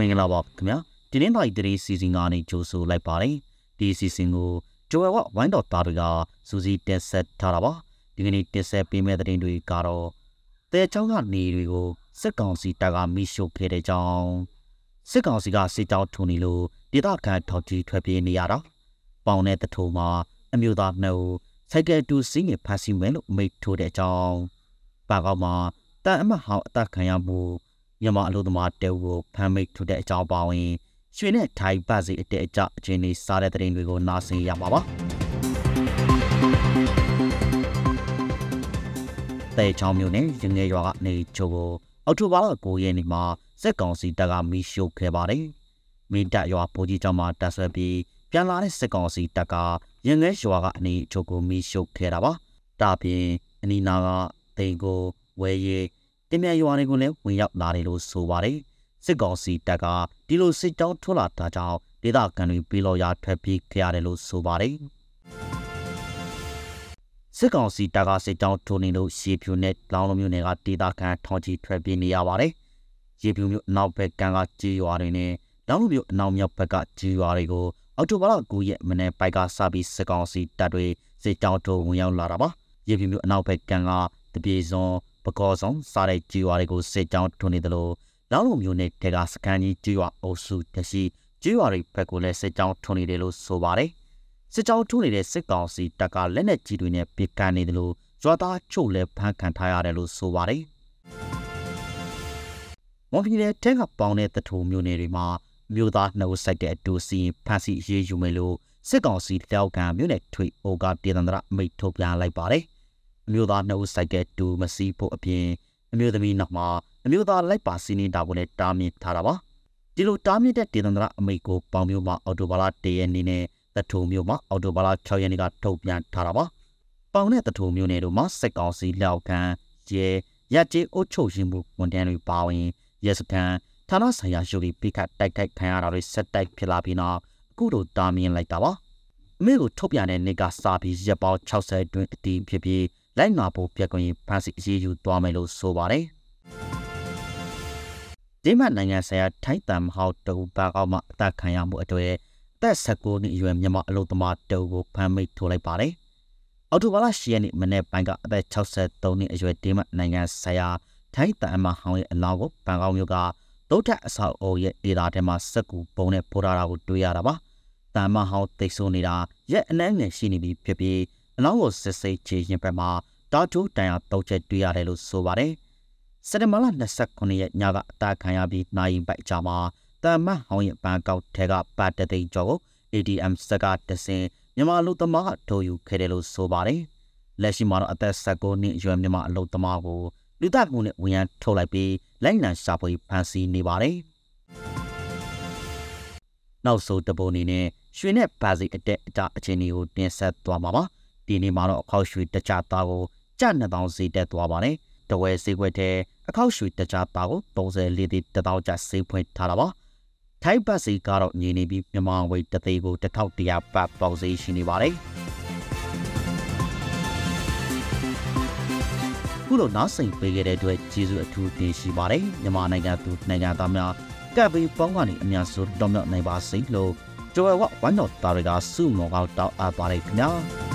င်္ဂလာပါခင်ဗျာဒီနေ့တိုင်းတရီစီစဉ်ကနေကြိုဆိုလိုက်ပါတယ်ဒီစီစဉ်ကိုဂျိုဝဲဝဝိုင်းတော်သားတွေကစူစီတက်ဆက်ထားတာပါဒီကနေ့တက်ဆက်ပေးမဲ့တဲ့တင်တွေကတော့တဲချောင်းကနေတွေကိုစစ်ကောင်စီတပ်ကမိရှုခဲ့တဲ့ကြောင်းစစ်ကောင်စီကစစ်ကြောင်းထုံနေလို့ဒေသခံထောက်ကြီးထွက်ပြေးနေရတာပေါင်တဲ့တထိုးမှာအမျိုးသားနှုတ်စိုက်ကယ်တူစင်းငယ်ဖမ်းဆီးမယ်လို့မိတ်ထိုးတဲ့အကြောင်းပါကောက်မှာတန်အမဟောင်းအသက်ခံရမှု မြန်မာအလို့သမားတဲဝကိုဖမ်းမိတ်ထုတ်တဲ့အကြောင်းပါဝင်ရွှေနဲ့ထိုင်ပတ်စီအတဲ့အကြအချင်းလေးစားတဲ့တဲ့ရင်တွေကိုနားဆင်ရပါပါတဲချောင်းမျိုးနဲ့ရငယ်ရွာကနေချိုးကိုအောက်တိုဘာလ9ရက်နေ့မှာစက်ကောင်စီတပ်ကမီးရှို့ခဲ့ပါတယ်မင်းတပ်ရွာပိုကြီးကျောင်းမှာတပ်ဆွဲပြီးပြန်လာတဲ့စက်ကောင်စီတပ်ကရငယ်ရွာကနေချိုးကိုမီးရှို့ခဲ့တာပါဒါပြင်အနီနာကတိန်ကိုဝဲရီ တင်မြန်ရွာတွေကိုလည်းဝင်ရောက်လာတယ်လို့ဆိုပါတယ်စစ်ကောင်စီတပ်ကဒီလိုစစ်ကြောင်းထွက်လာတာကြောင့်ဒေသခံတွေပြည်လော်ရာထွက်ပြေးခဲ့ရတယ်လို့ဆိုပါတယ်စစ်ကောင်စီတပ်ကစစ်ကြောင်းထိုးနေလို့ရေဖြူနဲ့လောင်းလုံးမျိုးတွေကဒေသခံထောင်ချီထွက်ပြေးနေရပါတယ်ရေဖြူမျိုးအနောက်ဘက်ကကကြေးရွာတွေနဲ့လောင်းလုံးမျိုးအနောက်မြောက်ဘက်ကကြေးရွာတွေကိုအော်တိုဘာလ9ရက်မနေ့ပိုက်ကစပြီးစစ်ကောင်စီတပ်တွေစစ်ကြောင်းထိုးဝင်ရောက်လာတာပါရေဖြူမျိုးအနောက်ဘက်ကကတပြေစွန် ပကောဆောင်စားတဲ့ကြေးရွာတွေကိုစစ်ကြောင်းထွန်းနေတယ်လို့လောင်းလုံမျိုးနဲ့တေကစကန်ကြီးကြေးရွာအုပ်စုတရှိကြေးရွာတွေဘက်ကလည်းစစ်ကြောင်းထွန်းနေတယ်လို့ဆိုပါတယ်စစ်ကြောင်းထွန်းနေတဲ့စစ်ကောင်စီတပ်ကလက်နက်ကြီးတွေနဲ့ပစ်ကန်နေတယ်လို့ရွာသားချုပ်လည်းဖမ်းခံထားရတယ်လို့ဆိုပါတယ်မွန်ပြည်နယ်တဲကပေါင်းတဲ့တထိုမျိုးနယ်တွေမှာမြို့သားနှုတ်ဆက်တဲ့အတူစီဖမ်းဆီးရေးယူမယ်လို့စစ်ကောင်စီတောက်ကံမြို့နယ်ထွေအိုကတည်တံတရမိတ်ထုတ်ပြန်လိုက်ပါတယ်အ မျိုးသားနှုတ်ဆိုင်ကတူမစီဖို့အပြင်အမျိုးသမီးနောက်မှာအမျိုးသားလိုက်ပါစီးနေတာကိုလည်းတားမြစ်ထားတာပါဒီလိုတားမြစ်တဲ့ဒေသန္တရအမိတ်ကိုပေါင်မျိုးမှာအော်တိုဘာလ၁ရက်နေ့နဲ့တထုံမျိုးမှာအော်တိုဘာလ6ရက်နေ့ကထုတ်ပြန်ထားတာပါပေါင်နဲ့တထုံမျိုးနယ်တို့မှာစက်ကောင်စီလောက်ခံရဲရက်ကျေးအုပ်ချုပ်ရင်မှုဝန်ထမ်းတွေပါဝင်ရဲစခန်းဌာနဆိုင်ရာရှုပ်ပြီးပိခတ်တိုက်ခိုက်ခံရတာတွေဆက်တိုက်ဖြစ်လာပြီးနောက်အခုလိုတားမြင်လိုက်တာပါအမေကိုထုတ်ပြန်တဲ့နေ့ကစာပြီးရက်ပေါင်း60အတွင်းအတီးဖြစ်ပြီး လိုက်နာဖို့ပြက်ကွင်းဖမ်းဆီးအရေးယူသွားမယ်လို့ဆိုပါတယ်။ဒီမှနိုင်ငံဆိုင်ရာထိုင်းတန်မဟောက်တူပါကောက်မှအသက်ခံရမှုအတွေ့အသက်16နှစ်အရွယ်မြန်မာအလုပ်သမားတူကိုဖမ်းမိထိုးလိုက်ပါတယ်။အော်တိုဘာလ10ရက်နေ့မနေ့ပိုင်းကအသက်63နှစ်အရွယ်ဒီမှနိုင်ငံဆိုင်ရာထိုင်းတန်မဟောက်ရဲ့အလောင်းကိုပန်ကောက်မြို့ကဒုတ်ထအဆောက်အုံရဲ့ဒေတာထဲမှာစက်ကူပုံနဲ့ပို့ထားတာကိုတွေ့ရတာပါ။တန်မဟောက်တိတ်ဆိုးနေတာရက်အနှဲငယ်ရှိနေပြီဖြစ်ပြီး အလောင်းကိုစစ်စိတ်ချေရင်ဘက်မှာတာတိုးတန်ရတောက်ချက်တွေ့ရတယ်လို့ဆိုပါတယ်။စက်တဘာလ29ရက်ညကအတာခံရပြီးနိုင်ပိုက်ကြမှာတမ်မတ်ဟောင်းရဲ့ဘန်ကောက်ထဲကပတ်တသိန်းကျော်ကို ATM စက်ကတစင်မြန်မာလူသမားထိုးယူခဲ့တယ်လို့ဆိုပါတယ်။လက်ရှိမှာတော့အသက်16နှစ်အရွယ်မြန်မာအလုပ်သမားကိုလူသားမှုနဲ့ဝန်ရန်ထုတ်လိုက်ပြီးလိုက်လံရှာဖွေဖမ်းဆီးနေပါတယ်။နောက်ဆုံးတပုံအနေနဲ့ရွှေနဲ့ပါစီအတက်အကြအခြေအနေကိုတင်ဆက်သွားမှာပါ။ ဒီနေ့မှာတော့အခောက်ရွှေတကြသားကိုကျ2000ဈေးတက်သွားပါတယ်။တဝဲဈေးကွက်ထဲအခောက်ရွှေတကြသားကို34လေးသေး1000ကျဈေးဖွင့်ထားတာပါ။ထိုင်းဘတ်စီကတော့ညီနေပြီးမြန်မာဝေးတသေးကို1100ပတ်ပေါက်ဈေးရှိနေပါတယ်။ခုလိုနားဆင်ပေးခဲ့တဲ့အတွက်ကျေးဇူးအထူးတင်ရှိပါတယ်မြန်မာနိုင်ငံသူနိုင်ငံသားများကပ်ပြီးပေါင်းကနေအများဆုံးတော်မြောက်နိုင်ပါစေလို့ကျော်ဝဝဝမ်းတော်တာရီကစုမောကောက်တောက်အပ်ပါတယ်ခင်ဗျာ